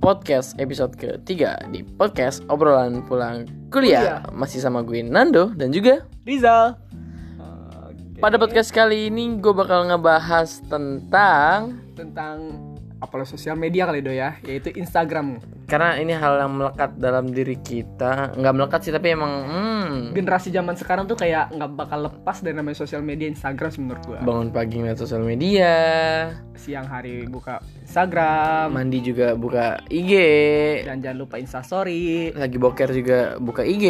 podcast episode ketiga di podcast obrolan pulang kuliah. Masih sama gue Nando dan juga Rizal. pada podcast kali ini gue bakal ngebahas tentang tentang apalah sosial media kali do ya, yaitu Instagram. karena ini hal yang melekat dalam diri kita. Nggak melekat sih tapi emang hmm, Generasi zaman sekarang tuh kayak nggak bakal lepas dari namanya sosial media Instagram sih menurut gua. bangun pagi ngeliat sosial media. Siang hari buka Instagram. Mandi juga buka IG dan jangan lupa Instastory. lagi boker juga buka IG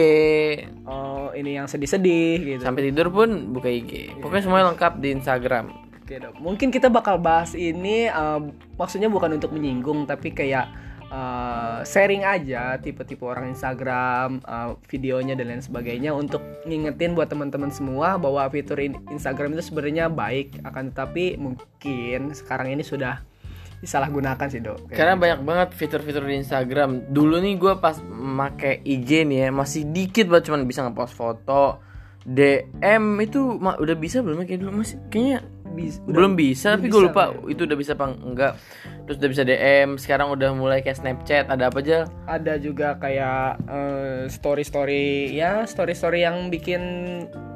Oh, ini yang sedih-sedih gitu. sampai tidur pun buka IG pokoknya semuanya lengkap di Instagram Oke, Dok. Mungkin kita bakal bahas ini eh, maksudnya bukan untuk menyinggung tapi kayak eh, sharing aja tipe-tipe orang Instagram, eh, videonya dan lain sebagainya untuk ngingetin buat teman-teman semua bahwa fitur in- Instagram itu sebenarnya baik akan tetapi mungkin sekarang ini sudah disalahgunakan sih, Dok. Karena banyak banget fitur-fitur di Instagram. Dulu nih gue pas make IG nih ya masih dikit banget cuman bisa ngepost foto. DM itu udah bisa belum ya kayak dulu masih kayaknya bis- udah- belum bisa udah tapi gue bisa, lupa Pak. itu udah bisa apa enggak. Terus udah bisa DM, sekarang udah mulai kayak Snapchat, ada apa aja? ada juga kayak eh, story-story ya story-story yang bikin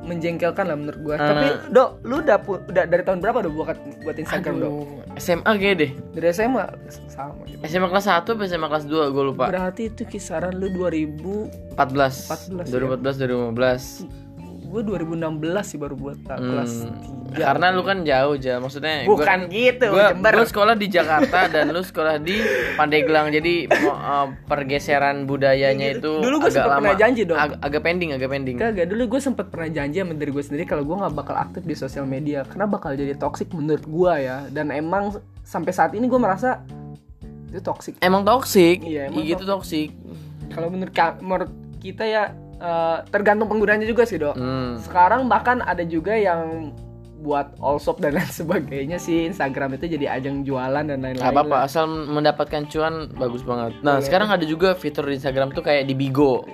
menjengkelkan lah menurut gua. Ah. Tapi dok, lu udah udah dari tahun berapa dok buat buat Instagram dok? SMA kayak deh. Dari SMA sama gitu. SMA kelas 1 atau SMA kelas 2 gue lupa. Berarti itu kisaran lu 2000 14. 14 2014 2015. Gue 2016 sih baru buat tak, kelas Hmm, 3. Karena lu kan jauh aja, maksudnya gua- Bukan gitu, gua, Jember. gua sekolah di Jakarta dan lu sekolah di Pandeglang. Jadi uh, pergeseran budayanya itu Dulu gua agak sempet lama. pernah janji dong. Ag- agak pending agak pending. Kagak dulu gue sempet pernah janji sama diri gue sendiri kalau gue nggak bakal aktif di sosial media. Karena bakal jadi toxic menurut gue ya. Dan emang sampai saat ini gue merasa itu toxic. Emang toksik Iya, emang gitu toksik kalau menurut menurut kita ya eh, tergantung penggunanya juga sih dok. Hmm. sekarang bahkan ada juga yang buat all shop dan lain sebagainya sih. Instagram itu jadi ajang jualan dan lain-lain Gak apa-apa asal mendapatkan cuan bagus banget. Nah Iya. sekarang ada juga fitur di Instagram tuh kayak di Bigo.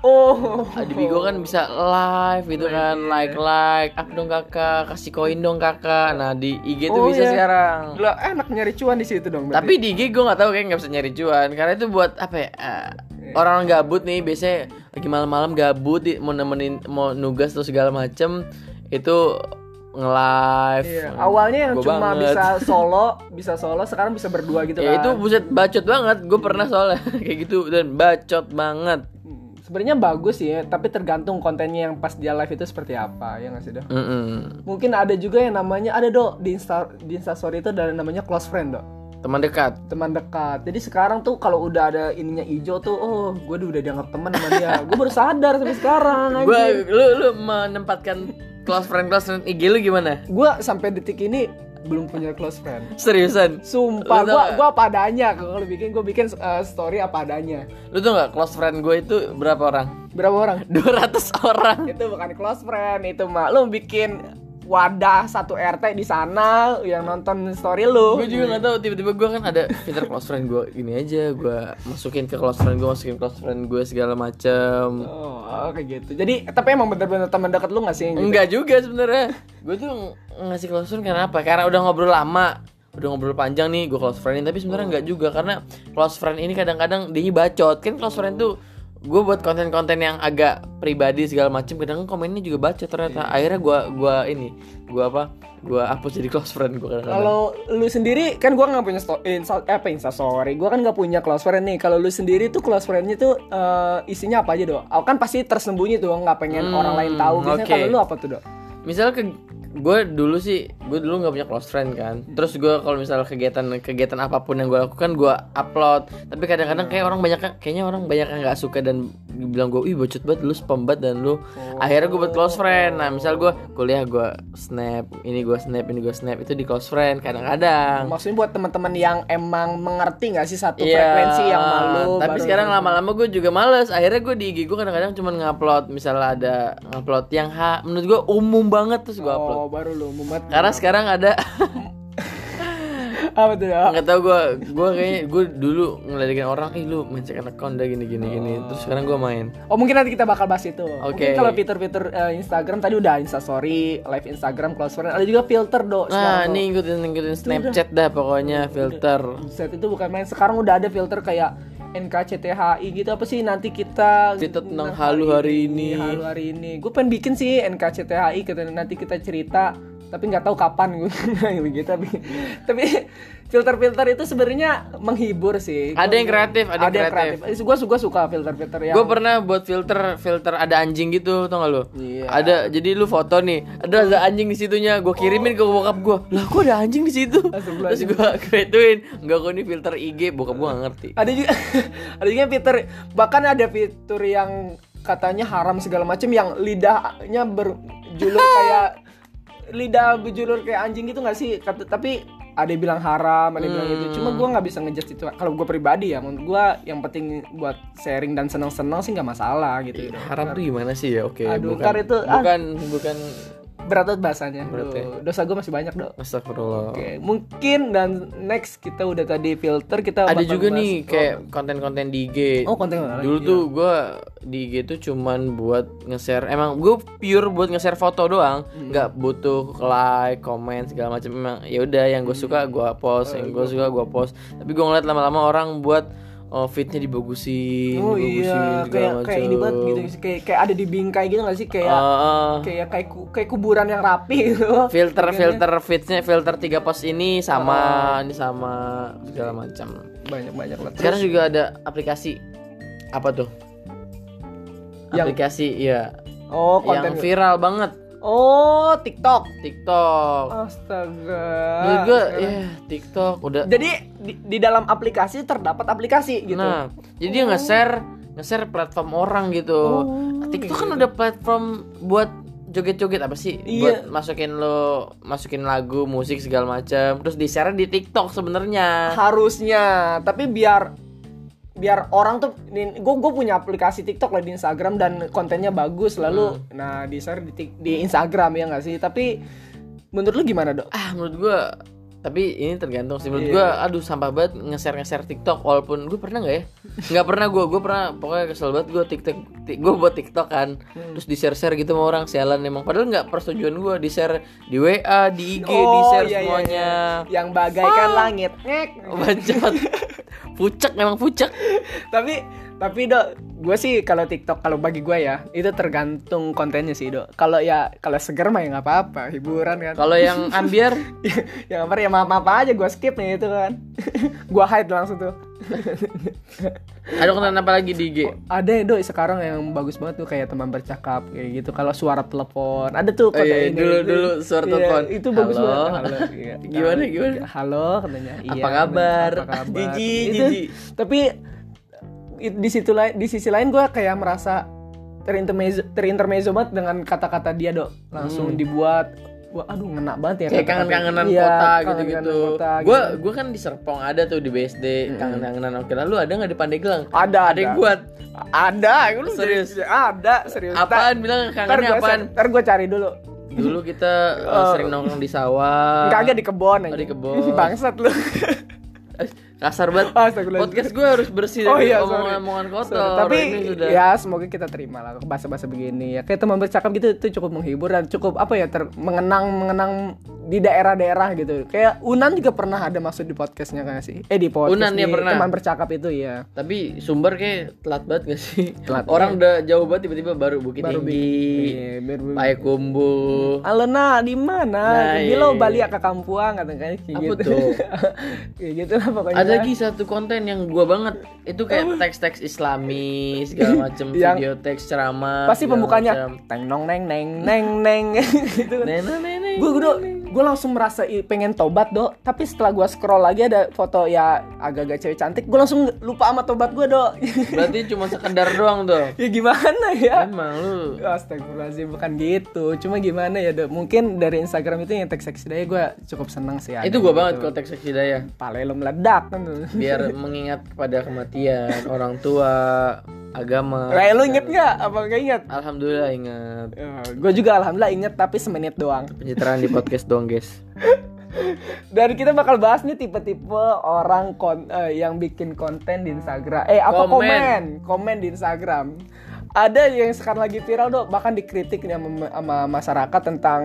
Oh. Ah, di Bigo kan bisa live gitu kan. Iya. like like up dong kakak. Kasih koin dong kakak. Nah di IG tuh Oh, bisa iya. sekarang. Lah, enak nyari cuan di situ dong berarti. Tapi di IG gue nggak tahu kayak nggak bisa nyari cuan. Karena itu buat apa ya? eh, orang gabut nih biasanya lagi malam-malam gabut di- mau nemenin mau nugas atau segala macem itu nge-live. Iya, awalnya yang Gua cuma banget. bisa solo, bisa solo, sekarang bisa berdua gitu Ya kan. itu buset bacot banget. Gue pernah soalnya kayak gitu dan bacot banget. Hmm, Sebenarnya bagus sih, ya, tapi tergantung kontennya yang pas dia live itu seperti apa, ya nggak sih dok? Mm-mm. Mungkin ada juga yang namanya ada dok di insta di Instastory itu ada namanya close friend dok, Teman dekat. teman dekat. Jadi sekarang tuh kalau udah ada ininya hijau tuh, oh gue udah dianggap teman sama dia. gue baru sadar sampai sekarang. Gue lu lu menempatkan close friend close friend IG lu gimana? Gue sampai detik ini belum punya close friend. Seriusan? Sumpah, gue gua apa adanya. Kalau bikin gue bikin uh, story apa adanya. Lu tuh nggak close friend gue itu berapa orang? Berapa orang? 200 orang. itu bukan close friend itu mah lu bikin wadah satu RT di sana yang nonton story lu. Gue juga nggak tahu tiba-tiba gue kan ada fitur close friend gue gini aja gue masukin ke close friend gue masukin close friend gue segala macam oh kayak gitu. Jadi tapi emang bener-bener teman dekat lu gak sih? Gitu? enggak juga sebenarnya. Gue tuh ng- ngasih close friend karena apa? Karena udah ngobrol lama udah ngobrol panjang nih gue close friend tapi sebenarnya enggak juga karena close friend ini kadang-kadang dia bacot. Kan close friend tuh gue buat konten-konten yang agak pribadi segala macam kadang komennya juga bacot ternyata. Akhirnya gue gua ini gue apa gue hapus jadi close friend gue kalau lu sendiri kan gua nggak punya sto- insta, eh, apa insta story gua kan nggak punya close friend nih. Kalau lu sendiri tuh close friendnya tuh eh, isinya apa aja dok Aku kan pasti tersembunyi tuh nggak pengen Hmm, orang lain tahu. Biasanya oke. kalau lu apa tuh dok misalnya ke gue dulu sih gue dulu nggak punya close friend kan. Terus gue kalau misalnya kegiatan kegiatan apa pun yang gue lakukan gue upload. Tapi kadang-kadang kayak orang banyak kayaknya orang banyak yang nggak suka dan bilang gue ih bocot banget lu spam banget dan lu. Akhirnya gue buat close friend. Nah misal gue kuliah gue snap ini gue snap ini gue snap itu di close friend kadang-kadang. Maksudnya buat teman-teman yang emang mengerti nggak sih satu Iya, frekuensi yang malu Tapi baru- sekarang lama-lama gue juga males. Akhirnya gue di IG gue kadang-kadang cuma ngupload misalnya ada ngupload yang ha, menurut gue umum banget terus gue upload. oh baru lu mumet Karena sekarang ada Apa tuh? Dok? nggak tahu gue gue kayaknya gue dulu ngeledekin orang ih lu main second account dah gini gini gini terus sekarang gue main Oh mungkin nanti kita bakal bahas itu. Mungkin Oke. kalau fitur-fitur eh, Instagram tadi udah Instastory, live Instagram, close friend, ada juga filter do. nah ini ngikutin ngikutin snapchat dah pokoknya filter. Set itu bukan main. Sekarang udah ada filter kayak NKCTHI gitu apa sih nanti kita Cerita tentang halu hari ini. halu hari ini gue pengen bikin sih NKCTHI nanti kita cerita tapi nggak tahu kapan gue begitu tapi tapi filter-filter itu sebenarnya menghibur sih. Ada yang kreatif, ada yang kreatif. gue suka suka filter-filter yang gue pernah buat filter filter ada anjing gitu tau gak lu? Iya. ada jadi lu foto nih ada ada anjing di situnya gue kirimin ke bokap gue lah kok ada anjing di situ? Terus gue kreatuin nggak kok ini filter IG bokap gue gak ngerti. Ada juga ada juga fitur bahkan ada fitur yang katanya haram segala macam yang lidahnya berjulur kayak lidah berjulur kayak anjing gitu nggak sih? Kata, tapi ada yang bilang haram ada yang bilang itu cuma gua nggak bisa ngejudge itu. Kalau gue pribadi ya menurut gua yang penting buat sharing dan seneng-seneng sih nggak masalah gitu. Haram tuh gimana sih ya? Oke Aduh, bukan itu, ah. bukan bukan berat banget bahasanya. Berat ya. Dosa gue masih banyak dok. Astagfirullah. Oke, mungkin dan next kita udah tadi filter kita ada juga nih kayak konten-konten di IG oh konten lagi? dulu tuh gue di IG tuh cuman buat nge-share emang gue pure buat nge-share foto doang. Hmm. nggak butuh like comment segala macam. Emang ya udah yang gue suka gue post yang gue suka gue post. Tapi gue ngeliat lama-lama orang buat oh, fitnya dibagusin Oh dibagusin, iya, kayak kayak ini banget gitu sih. kayak kayak ada di bingkai gitu gak sih kayak ah. kayak kayak ku- kayak kuburan yang rapi gitu. filter filter fitnya filter tiga post ini sama Oh. ini sama segala macam Banyak banyak lah. sekarang juga ada aplikasi apa tuh Yang- aplikasi ya oh yang konten. viral banget Oh TikTok. TikTok Astaga. Menurut gue ya TikTok udah Jadi di, di dalam aplikasi terdapat aplikasi gitu. Nah, jadi dia nge-share nge-share platform orang gitu. Oh, TikTok kan gitu. udah platform buat joget-joget apa sih? Iya. Buat masukin lo masukin lagu, musik segala macam. Terus di-share di TikTok sebenarnya. harusnya tapi biar biar orang tuh gue gue punya aplikasi TikTok lah di Instagram dan kontennya bagus lalu Hmm. nah di share di, di Instagram ya nggak sih tapi menurut lu gimana dok? Ah, menurut gua tapi ini tergantung sih. Menurut Iya. gua aduh sampah banget nge-share nge-share TikTok. Walaupun gue pernah nggak ya? Nggak pernah gua. Gue pernah pokoknya kesel banget gue TikTok gue buat TikTok kan. Hmm. terus di share share gitu sama orang sialan emang. Padahal nggak persetujuan gue di share di WA di IG di Oh, share iya, iya, semuanya. yang bagaikan langit. Ngek. Bacot. Pucek memang pucek. Tapi tapi dok gue sih kalau TikTok kalau bagi gue ya itu tergantung kontennya sih dok kalau ya kalau seger mah ya nggak apa-apa hiburan kan kalau yang ambiar ya apa ya maaf maaf aja gue skip nih itu kan gue hide langsung tuh ada konten apa lagi di IG ada ya doi sekarang yang bagus banget tuh kayak teman bercakap kayak gitu kalau suara telepon ada tuh Oh, iya, ini, dulu- itu- dulu suara iya, telepon. itu bagus Halo. banget halo iya. Gimana, gimana? halo katanya iya, Apa kabar? apa kabar Jiji, Itu- jiji. tapi di situ lain di sisi lain gue kayak merasa terintermezzo terintermezzo banget dengan kata-kata dia dok langsung dibuat wah aduh ngena banget ya Hmm. kayak kangen-kangenan Iya, kota gitu-gitu. Gue gitu. gue kan di Serpong ada tuh di BSD kangen-kangenan. Oke, lalu ada nggak di Pandeglang? ada Ada yang buat. ada lu Serius? ada serius Apaan bilang kangennya gue apaan? ntar gue cari dulu Dulu kita uh, sering nongkrong di sawah. kagak di kebon Oh, aja di kebon. bangsat lu Kasar banget. Podcast gue harus bersih Oh dari iya, omongan-omongan kotor. Sorry, Tapi Ini sudah. ya semoga kita terima lah bahasa-bahasa begini ya. Kayak teman bercakap gitu itu cukup menghibur dan cukup apa ya ter mengenang mengenang di daerah-daerah gitu. Kayak Unan juga pernah ada masuk di podcastnya kan sih? Eh di podcast Unan ya pernah. teman bercakap itu ya. Tapi sumber kayak telat banget gak sih? Telat. Orang udah jauh banget tiba-tiba baru Bukit Baru Tinggi, Iya, Payakumbu. Alena di mana? Nah, iya. lo balik ke kampuang katanya kayak Apa gitu. tuh? kayak gitu lah pokoknya. Ada lagi satu konten yang gua banget itu kayak teks-teks Islami segala macem Yang- video teks ceramah. pasti macam. teng nong neng neng neng neng gitu kan. Nena, nena, gue gue gue langsung merasa pengen tobat dok tapi setelah gue scroll lagi ada foto ya agak-agak cewek cantik gue langsung lupa sama tobat gue dok Berarti cuma sekedar doang tuh. ya gimana ya Emang lu Astagfirullahaladzim bukan gitu Cuma gimana ya dok Mungkin dari Instagram itu yang teks seksi daya gue cukup seneng sih itu gitu. banget kalau teks seksi daya. Pale lo meledak kan Biar mengingat kepada kematian orang tua, agama. Kayak lo inget gak? Apa gak inget? Alhamdulillah ingat. gue juga alhamdulillah inget tapi semenit doang Pencitraan di podcast dong guys. Dan kita bakal bahas nih tipe-tipe orang kon eh, yang bikin konten di Instagram. Eh apa Komen. komen? Komen di Instagram. Ada yang sekarang lagi viral dok, bahkan dikritik nih sama, sama masyarakat tentang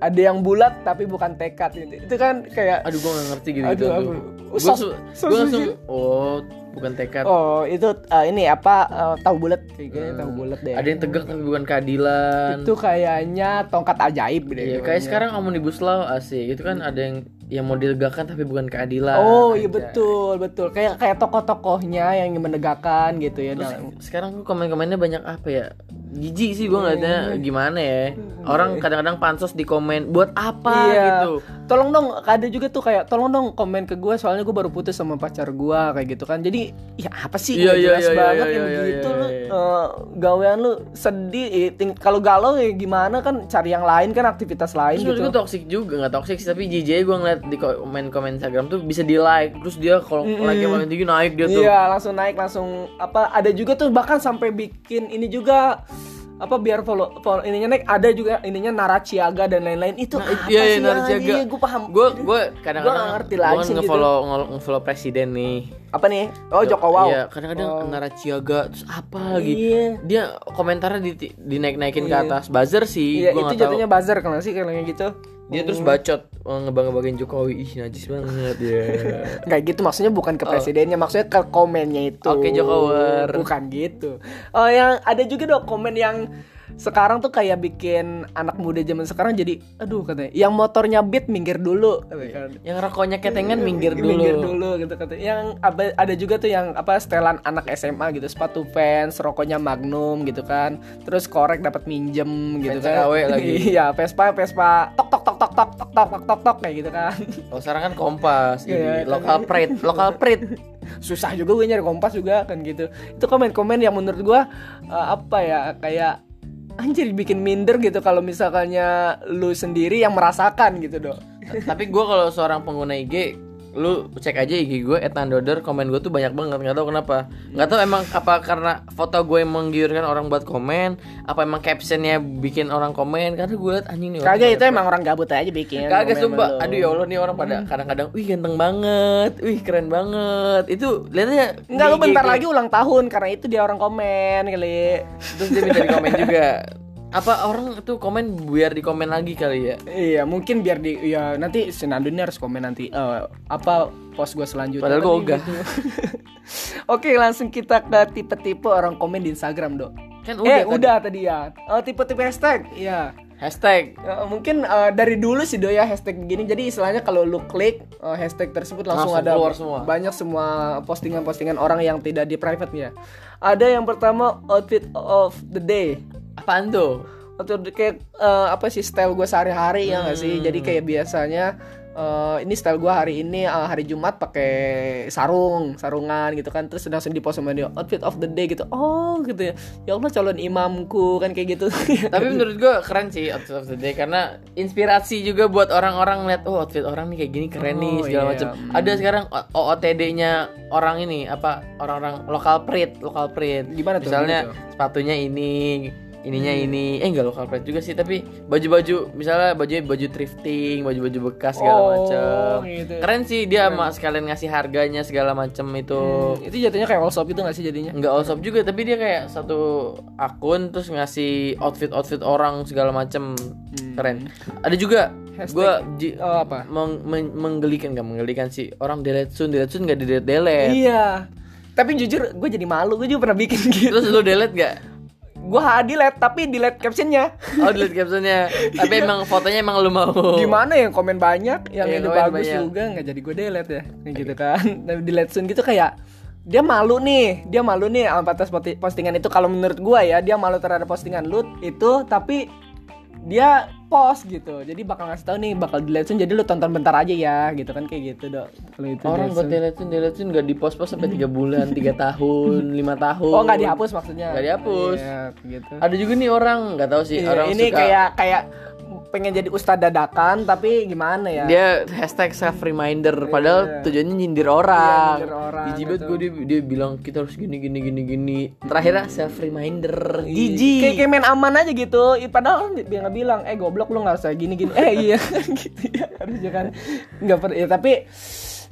ada yang bulat tapi bukan tekad itu. Itu kan kayak Aduh gue gak ngerti gitu Aduh, gitu. aku- Gue su- gua langsung oh bukan tekad. oh itu eh, ini apa eh, tahu bulat kayaknya tahu bulat deh. Ada yang tegak tapi bukan keadilan. itu kayaknya tongkat ajaib deh. Iya, kayak sekarang omnibus law asik. Itu kan ada yang yang mau ditegakkan tapi bukan keadilan. Oh iya betul betul kayak kayak tokoh-tokohnya yang menegakkan gitu ya. Terus Nah, sekarang tuh komen-komennya banyak apa ya? Jijik sih gue ngeliatnya Iya. gimana ya. Orang kadang-kadang pansos di komen buat apa Iya. gitu. Tolong dong, ada juga tuh kayak tolong dong komen ke gue soalnya gue baru putus sama pacar gue kayak gitu kan. Jadi ya apa sih Iya, iya, jelas iya, banget iya, yang iya, gitu iya, lu iya. eh, gawean lu sedih. eh, Kalau galau ya gimana kan cari yang lain kan aktivitas lain Terus gitu. gue toxic juga nggak toxic sih tapi jijik gue ngeliat di komen-komen Instagram tuh bisa di like terus dia kalau like nya paling tinggi naik dia tuh. Iya langsung naik langsung apa ada juga tuh bahkan sampai bikin ini juga apa biar follow, follow ininya naik ada juga ininya naraciaga dan lain-lain itu Nah, apa iya, iya, sih naraciaga. Iya, gue paham. Gue gue kadang-kadang nggak ngerti lagi sih gitu. nge-follow nge- nge-follow presiden nih. apa nih? Oh Joko Wow. Iya, kadang-kadang Oh. naraciaga terus apa lagi? Iya. Dia komentarnya di dinaik-naikin ke Iya. atas. Buzzer sih, Iya gua itu nggak tahu. jatuhnya buzzer kan sih kalau gitu. Dia terus bacot oh, ngebang-ngebangin Jokowi. Ih, najis banget ya. Kayak gitu maksudnya bukan ke presidennya, maksudnya ke komennya itu. Oh. Oke, Jokower. Bukan gitu. Oh yang ada juga dong komen yang sekarang tuh kayak bikin anak muda zaman sekarang jadi aduh katanya yang motornya beat minggir dulu katanya kan. Yang rokoknya ketengan minggir dulu. minggir dulu gitu katanya yang ada juga tuh yang apa setelan anak SMA gitu sepatu Vans rokoknya Magnum gitu kan terus korek dapat minjem gitu kan lagi. iya Vespa Vespa tok tok tok tok tok tok tok tok tok tok kayak gitu kan Kalau sekarang kan Kompas, Iya, ini lokal pride, lokal pride. susah juga gue nyari kompas juga kan gitu itu komen-komen yang menurut gue uh, apa ya kayak anjir bikin minder gitu kalau misalkannya lu sendiri yang merasakan gitu dong Tapi gue kalau seorang pengguna IG, lu cek aja IG gue @nandoder komen gue tuh banyak banget nggak tahu kenapa nggak tahu emang apa karena foto gue yang menggiurkan orang buat komen apa emang captionnya bikin orang komen karena gue liat anjing nih kagak itu emang orang gabut aja bikin Kagak sumpah. Aduh ya Allah nih orang pada kadang-kadang wih ganteng banget, wih keren banget. Itu lihatnya Enggak di lu bentar lagi ulang tahun karena itu dia orang komen kali. Terus dia minta di komen juga. Apa orang tuh komen biar di komen lagi kali ya? Iya, mungkin biar di ya nanti si Nando ini harus komen nanti eh, apa post gue selanjutnya. Padahal Tapi ogah. gitu. Oke, langsung kita ke tipe-tipe orang komen di Instagram, Dok. Kan eh, udah tadi. udah tadi ya. Eh, tipe-tipe hashtag. Iya. Hashtag Eh, mungkin eh, dari dulu sih do ya hashtag begini. Jadi istilahnya kalau lu klik eh, hashtag tersebut langsung, Langsung ada keluar semua. banyak semua postingan-postingan orang yang tidak di private ya. Ada yang pertama outfit of the day. Apaan tuh? atau kayak eh, apa sih style gue sehari-hari ya nggak sih jadi Hmm. kayak biasanya eh, ini style gue hari ini eh, hari Jumat pakai sarung sarungan gitu kan terus langsung di post sama dia outfit of the day gitu oh gitu ya ya Allah calon imamku kan kayak gitu Tapi menurut gue keren sih outfit of the day karena inspirasi juga buat orang-orang lihat oh outfit orang nih kayak gini keren nih Oh, segala iya. macam. Hmm. Ada sekarang OOTD-nya orang ini apa orang-orang lokal print, lokal print. Gimana tuh, Misalnya gimana sepatunya ini, ininya ini. Eh enggak lokal print juga sih, tapi baju-baju misalnya baju baju thrifting, baju-baju bekas segala Oh, macam. gitu. Keren sih dia sama sekalian ngasih harganya segala macam itu. Hmm, itu jatuhnya kayak all shop itu nggak sih jadinya? Enggak all shop juga tapi dia kayak satu akun terus ngasih outfit outfit orang segala macem. Keren. Ada juga gue oh, apa? meng- men- menggelikan nggak menggelikan sih. Orang delete soon delete soon nggak di delete delete iya. Tapi jujur gue jadi malu gue juga pernah bikin gitu. terus lu delete nggak gue delete tapi delete captionnya. Oh delete captionnya. Tapi emang fotonya emang lu mau. Gimana yang komen banyak yang Iya, itu komen bagus banyak. juga nggak jadi gue delete ya kayak gitu kan. Tapi delete soon gitu kayak dia malu nih dia malu nih atas postingan itu. Kalau menurut gua ya dia malu terhadap postingan lu itu tapi dia post gitu. Jadi bakal ngasih tahu nih bakal delete soon jadi lu tonton bentar aja ya gitu kan kayak gitu dok. Kalau itu orang buat delete soon nggak di post post sampai tiga bulan tiga tahun lima tahun. Oh nggak dihapus maksudnya? Nggak dihapus. Iya, gitu. Ada juga nih orang nggak tahu sih Iya, orang ini suka kayak kayak pengen jadi ustadz dadakan tapi gimana ya? Dia hashtag self reminder padahal tujuannya nyindir orang, Iya, nyindir orang, jijik banget gue dia, dia bilang kita harus gini gini gini gini. Terakhirnya self reminder Iya. jijik. Kayak, kayak main aman aja gitu. Padahal dia nggak bilang eh goblok lu nggak usah gini gini. Eh iya gitu ya harusnya kan. Nggak per ya tapi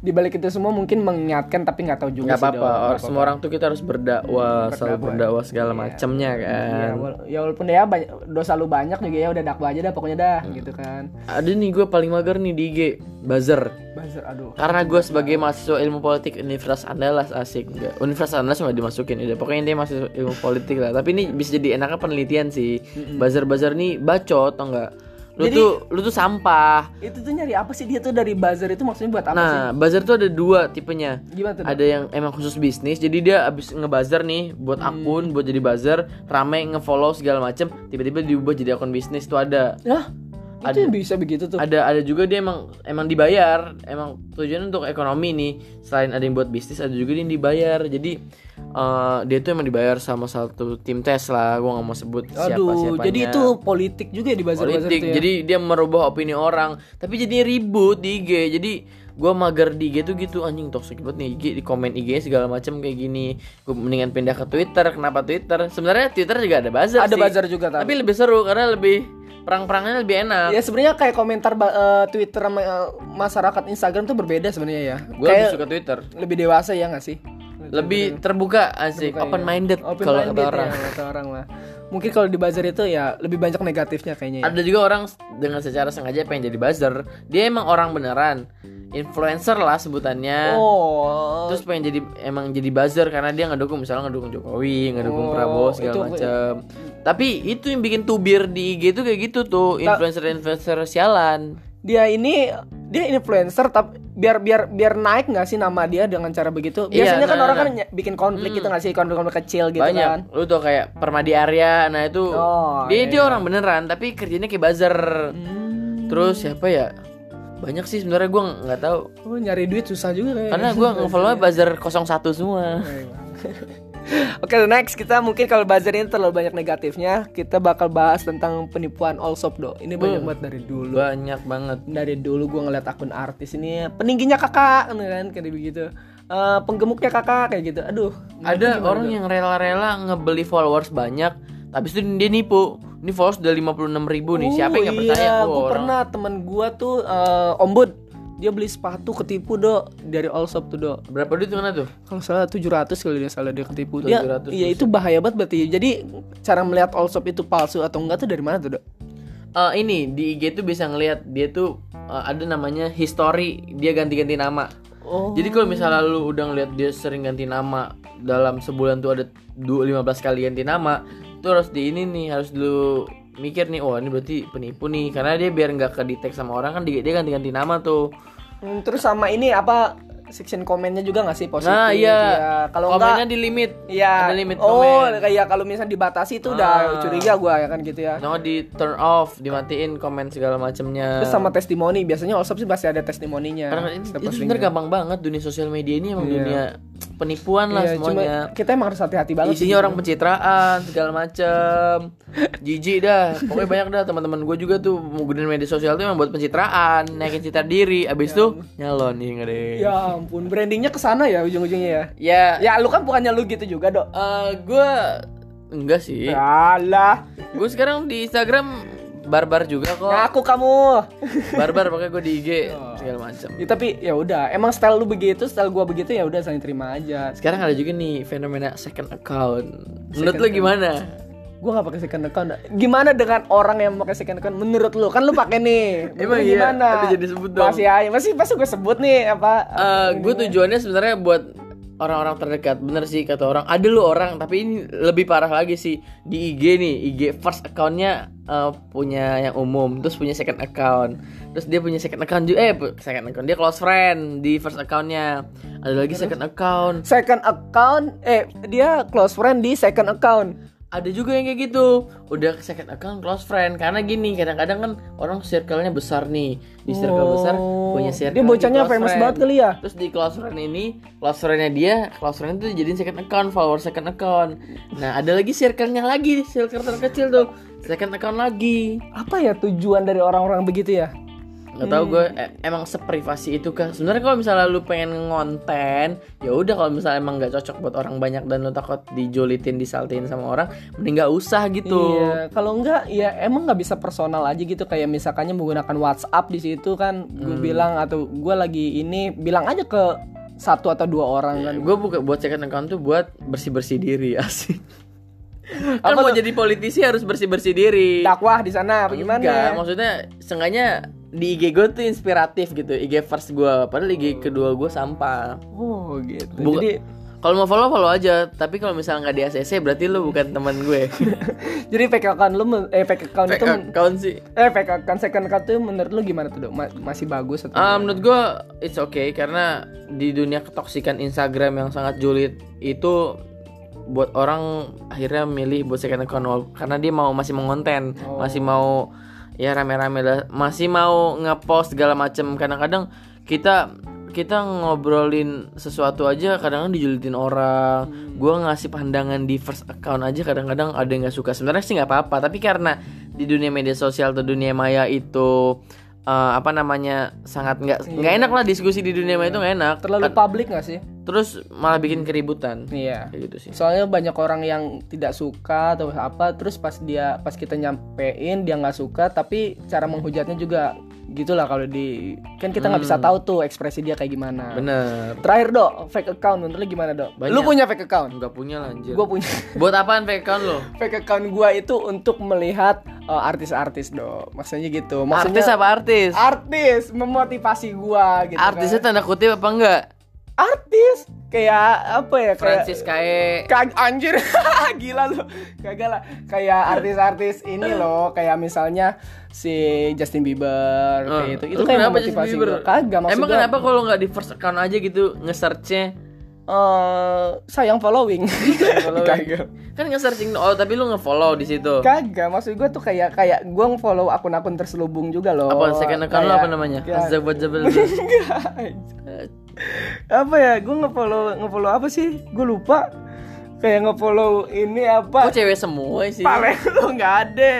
di balik itu semua mungkin mengingatkan tapi nggak tahu juga nggak sih, apa-apa. Or- semua orang tuh kita harus berdakwah selalu berdakwah segala macamnya ya, kan. wala- ya walaupun ya banyak, dosa lu banyak juga ya udah dakwah aja dah pokoknya dah gitu kan. Ada nih gue paling mager nih di IG buzzer. Buzzer aduh. Karena gue sebagai mahasiswa ilmu politik Universitas Andalas asik. Enggak Universitas Andalas nggak dimasukin udah pokoknya dia mahasiswa ilmu politik lah. Tapi ini bisa jadi enaknya penelitian sih. Buzzer buzzer nih bacot atau enggak lu Jadi- tuh lu tuh sampah. Itu tuh nyari apa sih? Dia tuh dari buzzer itu maksudnya buat apa sih? nah buzzer tuh ada dua tipenya. Gimana tuh ada yang emang khusus bisnis jadi dia abis ngebuzzer nih buat Hmm. akun buat jadi buzzer rame ngefollow segala macem tiba-tiba diubah jadi akun bisnis tuh ada. Lah, itu yang bisa begitu tuh. ada ada juga dia emang emang dibayar. Emang tujuannya untuk ekonomi nih. Selain ada yang buat bisnis ada juga dia yang dibayar. Jadi eh, dia tuh emang dibayar sama satu tim tes lah. Gua nggak mau sebut siapa aduh siapanya jadi itu politik juga di buzzer politik. ya? Jadi dia merubah opini orang. Tapi jadi ribut di IG jadi gua mager di IG tuh gitu anjing toxic banget nih IG di komen IG segala macam kayak gini. Gue mendingan pindah ke Twitter kenapa Twitter? Sebenarnya Twitter juga ada buzzer ada sih. buzzer juga tapi tapi lebih seru karena lebih perang-perangnya lebih enak. Ya sebenarnya kayak komentar eh, Twitter sama eh, masyarakat Instagram tuh berbeda sebenarnya ya. Gue lebih suka Twitter. lebih dewasa ya nggak sih lebih terbuka asik open minded Open kalau minded kata orang. ya, kata orang lah mungkin kalau di buzzer itu ya lebih banyak negatifnya kayaknya ya. ada juga orang dengan secara sengaja pengen jadi buzzer. Dia emang orang beneran. Influencer lah sebutannya. Oh. Terus pengen jadi emang jadi buzzer karena dia ngedukung misalnya ngedukung Jokowi ngedukung Oh, Prabowo segala macam tapi itu yang bikin tubir di IG itu kayak gitu tuh. Influencer influencer sialan dia ini dia influencer tapi biar biar biar naik nggak sih nama dia dengan cara begitu? Iya, biasanya kan nah, orang nah. kan bikin konflik gitu nggak sih? Konflik-konflik kecil gitu banyak. kan? Lu tuh kayak Permadi Arya nah itu Oh, dia iya, dia orang beneran tapi kerjanya kayak buzzer. Hmm. terus siapa ya? Banyak sih sebenarnya gua nggak tahu. Oh nyari duit susah juga kayak karena gua nge-follow buzzer 01 semua Oke next kita mungkin kalau buzzer ini terlalu banyak negatifnya kita bakal bahas tentang penipuan all shop do. Ini banyak banget dari dulu. Banyak banget. Dari dulu gue ngeliat akun artis ini peningginya kakak kan? Kayak begitu Eh, penggemuknya kakak kayak gitu. Aduh ada orang yang rela-rela ngebeli followers banyak tapi itu dia nipu. Ini followers udah 56 ribu nih. Siapa yang nggak percaya? iya, gue pernah temen gue tuh eh, ombud dia beli sepatu ketipu do dari all shop tuh do berapa duit mana tuh? Kalau salah 700 kalau dia salah dia ketipu dia 700 iya itu bahaya banget berarti. Jadi cara melihat all shop itu palsu atau enggak tuh dari mana tuh do Eh, ini di IG tuh bisa ngelihat dia tuh eh, ada namanya history dia ganti-ganti nama. Oh. Jadi kalau misalnya lu udah ngeliat dia sering ganti nama dalam sebulan tuh ada du- 15 kali ganti nama itu harus di ini nih harus dulu mikir nih oh ini berarti penipu nih. Karena dia biar nggak kedetek sama orang kan dia ganti-ganti nama tuh Hmm, terus sama ini apa section komennya juga nggak sih positif nah iya ya. kalau komennya enggak di limit Iya. ada limit oh, komen kayak kalau misalnya dibatasi itu udah Ah. curiga gua ya kan gitu ya. No di turn off, dimatiin komen segala macemnya. Terus sama testimoni, biasanya shop sih pasti ada testimoninya. Karena ini, itu sebenarnya gampang banget dunia sosial media ini emang Iya. dunia penipuan lah Iya, cuma semuanya. kita emang harus hati-hati banget. Isinya orang pencitraan segala macem. Jijik dah. Pokoknya banyak dah teman-teman gue juga tuh. Menggunakan media sosial tuh emang buat pencitraan. Naikin citra diri. Abis itu nyalon nih nggak deh Ya ampun, brandingnya ke sana ya ujung-ujungnya ya. Ya, Ya lu kan bukannya lu gitu juga, Dok. eh, gue Enggak sih. Alah, Gue sekarang di Instagram Barbar juga kok ngaku kamu. Barbar pokoknya gue di IG Segala macem Ya, tapi ya udah, emang style lu begitu, style gua begitu ya udah saling terima aja. Sekarang ada juga nih fenomena second account Menurut lu gimana? Gua nggak pakai second account. Gimana dengan orang yang pakai second account? Menurut lu kan lu pakai nih. Emang iya? gimana? Tapi jadi sebut dong. Masih aja, masih pasti gue sebut nih apa? Eh, gue tujuannya sebenarnya buat orang-orang terdekat bener sih kata orang ada lu orang tapi ini lebih parah lagi sih di IG nih IG first accountnya eh, punya yang umum terus punya second account. Terus dia punya second account juga eh second account. Dia close friend di first accountnya. Ada lagi second account. Second account eh dia close friend di second account. Ada juga yang kayak gitu. Udah second account close friend. Karena gini kadang-kadang kan orang circle-nya besar nih. Di circle besar punya circle dia di bocahnya famous friend. banget kali ya? Terus di close friend ini, close friend-nya dia, close friend itu jadiin second account, follower second account. Nah, ada lagi circle-nya lagi, circle terkecil tuh. Second account lagi Apa ya tujuan dari orang-orang begitu ya? nggak tahu gue e- emang seprivasi itu kah sebenarnya kalau misalnya lu pengen ngonten ya udah kalau misalnya emang nggak cocok buat orang banyak dan lu takut dijulitin disaltiin sama orang mending nggak usah gitu Iya, kalau enggak ya emang nggak bisa personal aja gitu kayak misalkannya menggunakan WhatsApp di situ kan gue Hmm. bilang atau gue lagi ini bilang aja ke satu atau dua orang kan. gue buka buat second account tuh buat bersih bersih diri asik kan Apa mau tuh? jadi politisi harus bersih bersih diri Dakwah di sana apa Enggak, gimana? maksudnya sengaja di IG gue tuh inspiratif gitu IG first gue padahal IG kedua gue sampah Oh gitu. Bu- Jadi kalau mau follow follow aja tapi kalau misalnya nggak di ACC berarti lu bukan teman gue jadi fake account lu eh fake account fake itu account sih eh fake account second account itu menurut lu gimana tuh Dok? Ma- masih bagus atau Ah, gimana? menurut gue it's okay karena di dunia ketoksikan Instagram yang sangat julid itu buat orang akhirnya milih buat second account karena dia mau masih mau konten Oh. masih mau ya rame-rame lah. Masih mau ngepost segala macem. Kadang-kadang kita kita ngobrolin sesuatu aja kadang-kadang dijulitin orang. Gua ngasih pandangan di first account aja kadang-kadang ada yang nggak suka. Sebenarnya sih nggak apa-apa tapi karena di dunia media sosial atau dunia maya itu eh, apa namanya sangat nggak nggak enak lah diskusi di dunia maya itu nggak enak terlalu publik gak sih? terus malah bikin keributan Iya. kayak gitu sih Soalnya banyak orang yang tidak suka atau apa, terus pas dia pas kita nyampein dia nggak suka, tapi cara menghujatnya juga gitulah kalau di kan kita nggak bisa tahu tuh ekspresi dia kayak gimana. bener Terakhir dok, fake account menurut lu gimana dok? Banyak. Lu punya fake account? nggak punya lah anjir Gue punya buat apaan fake account lo fake account gua itu untuk melihat uh, artis-artis dok. Maksudnya gitu. Maksudnya artis apa artis artis memotivasi gua gitu. artisnya kan. tanda kutip apa enggak artis. Kayak apa ya kayak Francis Kae. Kag anjir. Gila lu. Kagak lah. Kayak artis-artis ini loh. Kayak misalnya si Justin Bieber kayak gitu. Itu Lu kayak kenapa Justin motivasi Bieber? gua. Kagak maksud Emang kenapa kalau nggak di first account aja gitu nge-searchnya? eh, sayang following. Following. kagak. Kan nge-searching oh tapi lu nge-follow di situ. kagak maksud gua tuh kayak kayak gua follow akun-akun terselubung juga loh. Apa second account Kayak- apa namanya? ya, Azzabat Jabal. Apa ya gue ngefollow ngefollow apa sih gue lupa kayak ngefollow ini apa Kok cewek semua sih? Pale lu nggak ada,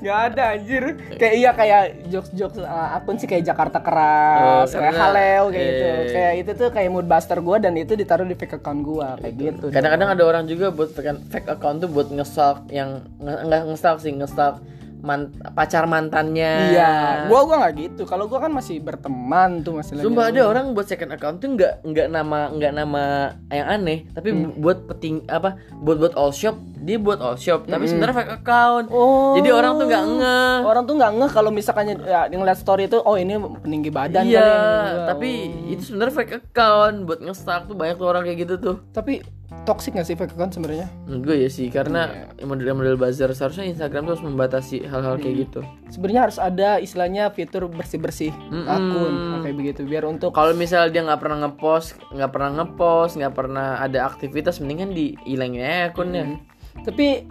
nggak ada anjir. Kayak iya kayak jokes jokes akun sih kayak Jakarta keras, Oh, kayak Haleo kayak iya, gitu. iya, iya. Kayak itu tuh kayak mood buster gua dan itu ditaruh di fake account gua kayak gitu. Kadang-kadang ada orang juga buat fake, account tuh buat nge-stalk yang nggak nge-stalk sih, nge-stalk man- pacar mantannya. Iya, gua gua nggak gitu. Kalau gua kan masih berteman tuh masih. Sumpah ada orang buat second account tuh nggak nggak nama nggak nama yang aneh, tapi Hmm. bu- buat peting apa buat buat all shop dia buat all shop, tapi sebenarnya fake account. Hmm. Oh. Jadi orang tuh nggak ngeh. Orang tuh nggak ngeh kalau misalkan ya, ngeliat story itu, oh ini peninggi badan Iya, kali ini. tapi itu sebenarnya fake account buat nge-stalk tuh banyak tuh orang kayak gitu tuh. tapi toxic gak sih fake account sebenarnya? Menurut gue ya sih karena Iya. model-model buzzer seharusnya Instagram tuh harus membatasi hal-hal kayak Hmm. gitu. Sebenarnya harus ada istilahnya fitur bersih-bersih akun kayak begitu biar untuk Kalau misalnya dia nggak pernah ngepost, nggak pernah ngepost, nggak pernah ada aktivitas, mendingan dihilangin aja akunnya. Tapi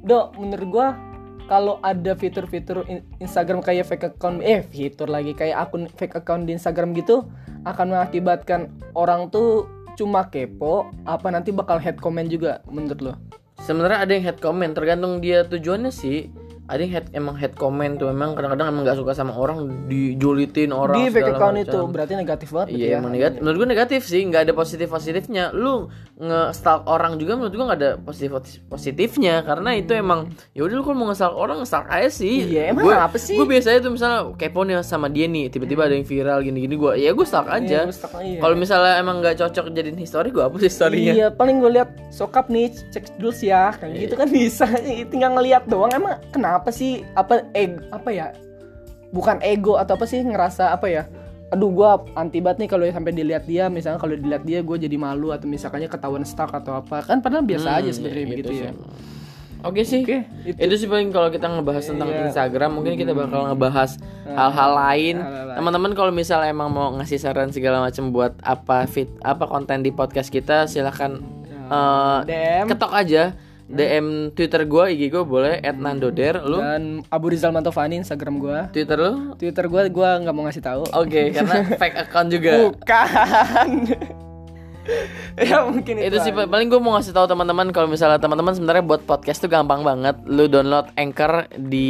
dok menurut gua kalau ada fitur-fitur in- Instagram kayak fake account eh fitur lagi kayak akun fake account di Instagram gitu akan mengakibatkan orang tuh cuma kepo apa nanti bakal head comment juga menurut lo? Sebenarnya ada yang head comment, tergantung dia tujuannya sih. Ada yang head emang head comment tuh emang kadang-kadang emang nggak suka sama orang dijulitin orang Di fake account macam. itu berarti negatif banget Iya ya. emang negatif. Menurut gue negatif sih, nggak ada positif positifnya. Lu nge-stalk orang juga menurut gue nggak ada positif positifnya karena itu emang ya udah lu kalau mau nge-stalk orang nge-stalk aja sih. Iya, emang Gua- apa sih? Gue biasanya tuh misalnya kepo nih sama dia nih, tiba-tiba ada yang viral gini-gini gue, ya gue stalk aja. Iya, stalk, iya. Kalau misalnya emang nggak cocok jadiin history, gue hapus historinya. Iya, paling gue lihat sokap nih, cek dulu sih ya, kayak gitu kan bisa. Tinggal ngelihat doang. Emang kenapa sih? Apa ego? Apa ya? Bukan ego atau apa sih ngerasa apa ya? Aduh, gua anti banget nih kalau sampai dilihat dia. Misalnya kalau dilihat dia, gue jadi malu atau misalkannya ketahuan stuck atau apa. Kan padahal biasa aja sebenarnya Ya, begitu gitu ya. sih. Oke sih. Oke, itu. itu. sih paling kalau kita ngebahas tentang Iya. Instagram, mungkin kita bakal ngebahas hal-hal lain. hal-hal lain. Teman-teman kalau misalnya emang mau ngasih saran segala macam buat apa fit apa konten di podcast kita, silahkan eh, DM ketok aja DM Twitter gua, IG gua boleh @nandoder. Lu dan Abu Rizal Mantovani Instagram gua. Twitter lu? Twitter gua gua nggak mau ngasih tahu. Oke, karena fake account juga. Bukan. ya mungkin itu sih aja. paling gue mau ngasih tahu teman-teman kalau misalnya teman-teman sebenarnya buat podcast tuh gampang banget lu download anchor di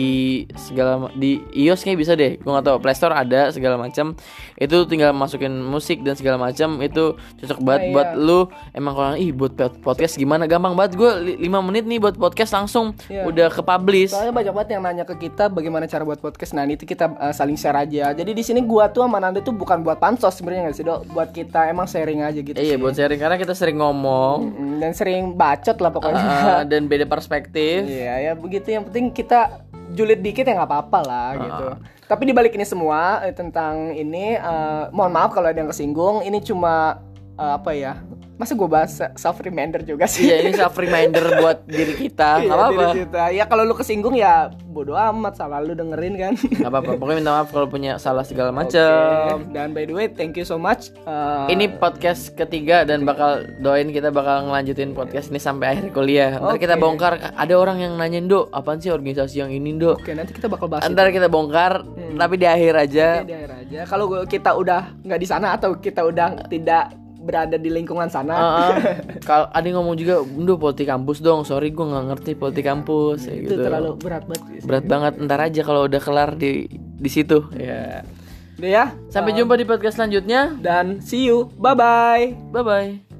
segala di iOS kayak bisa deh gue nggak tahu Play Store ada segala macam itu tinggal masukin musik dan segala macam itu cocok banget Nah, iya. buat lu emang kalau ih buat pod- podcast gimana gampang banget gue 5 menit nih buat podcast langsung Iya. udah ke publish Soalnya banyak banget yang nanya ke kita bagaimana cara buat podcast. Nah, itu kita uh, saling share aja. Jadi di sini gua tuh sama Nanda tuh bukan buat pansos sebenarnya nggak sih, Dok? Buat kita emang sharing aja gitu iya sih. Buat sharing karena kita sering ngomong Mm, dan sering bacot lah pokoknya. uh, dan beda perspektif Iya, ya begitu. Yang penting kita julid dikit ya nggak apa-apa lah gitu. Tapi dibalik ini semua eh, tentang ini, eh, mohon maaf kalau ada yang kesinggung. Ini cuma eh, apa ya? Masa gue bahas self reminder juga sih? iya ini self reminder buat diri kita Iya, nggak apa-apa diri kita. Ya kalau lu kesinggung ya bodo amat, salah lu dengerin kan. nggak apa-apa pokoknya minta maaf kalau punya salah segala macam Oke. Dan by the way, thank you so much. Eh, Ini podcast ketiga dan bakal doain kita bakal ngelanjutin podcast ini sampai akhir kuliah. Ntar kita Oke. bongkar. Ada orang yang nanyain do, apaan sih organisasi yang ini do? Oke, nanti kita bakal bahas Ntar kita bongkar, tapi di akhir aja. itu di akhir aja. Kalau kita udah nggak di sana atau kita udah tidak berada di lingkungan sana, Heeh. Kalau ada yang ngomong juga, do politik kampus dong. Sorry gue nggak ngerti politik kampus. ya itu gitu. terlalu berat banget. sih. berat banget. Ntar aja kalau udah kelar di di situ. Ya. Udah ya. Sampai jumpa di podcast selanjutnya. Dan see you. Bye bye. Bye bye.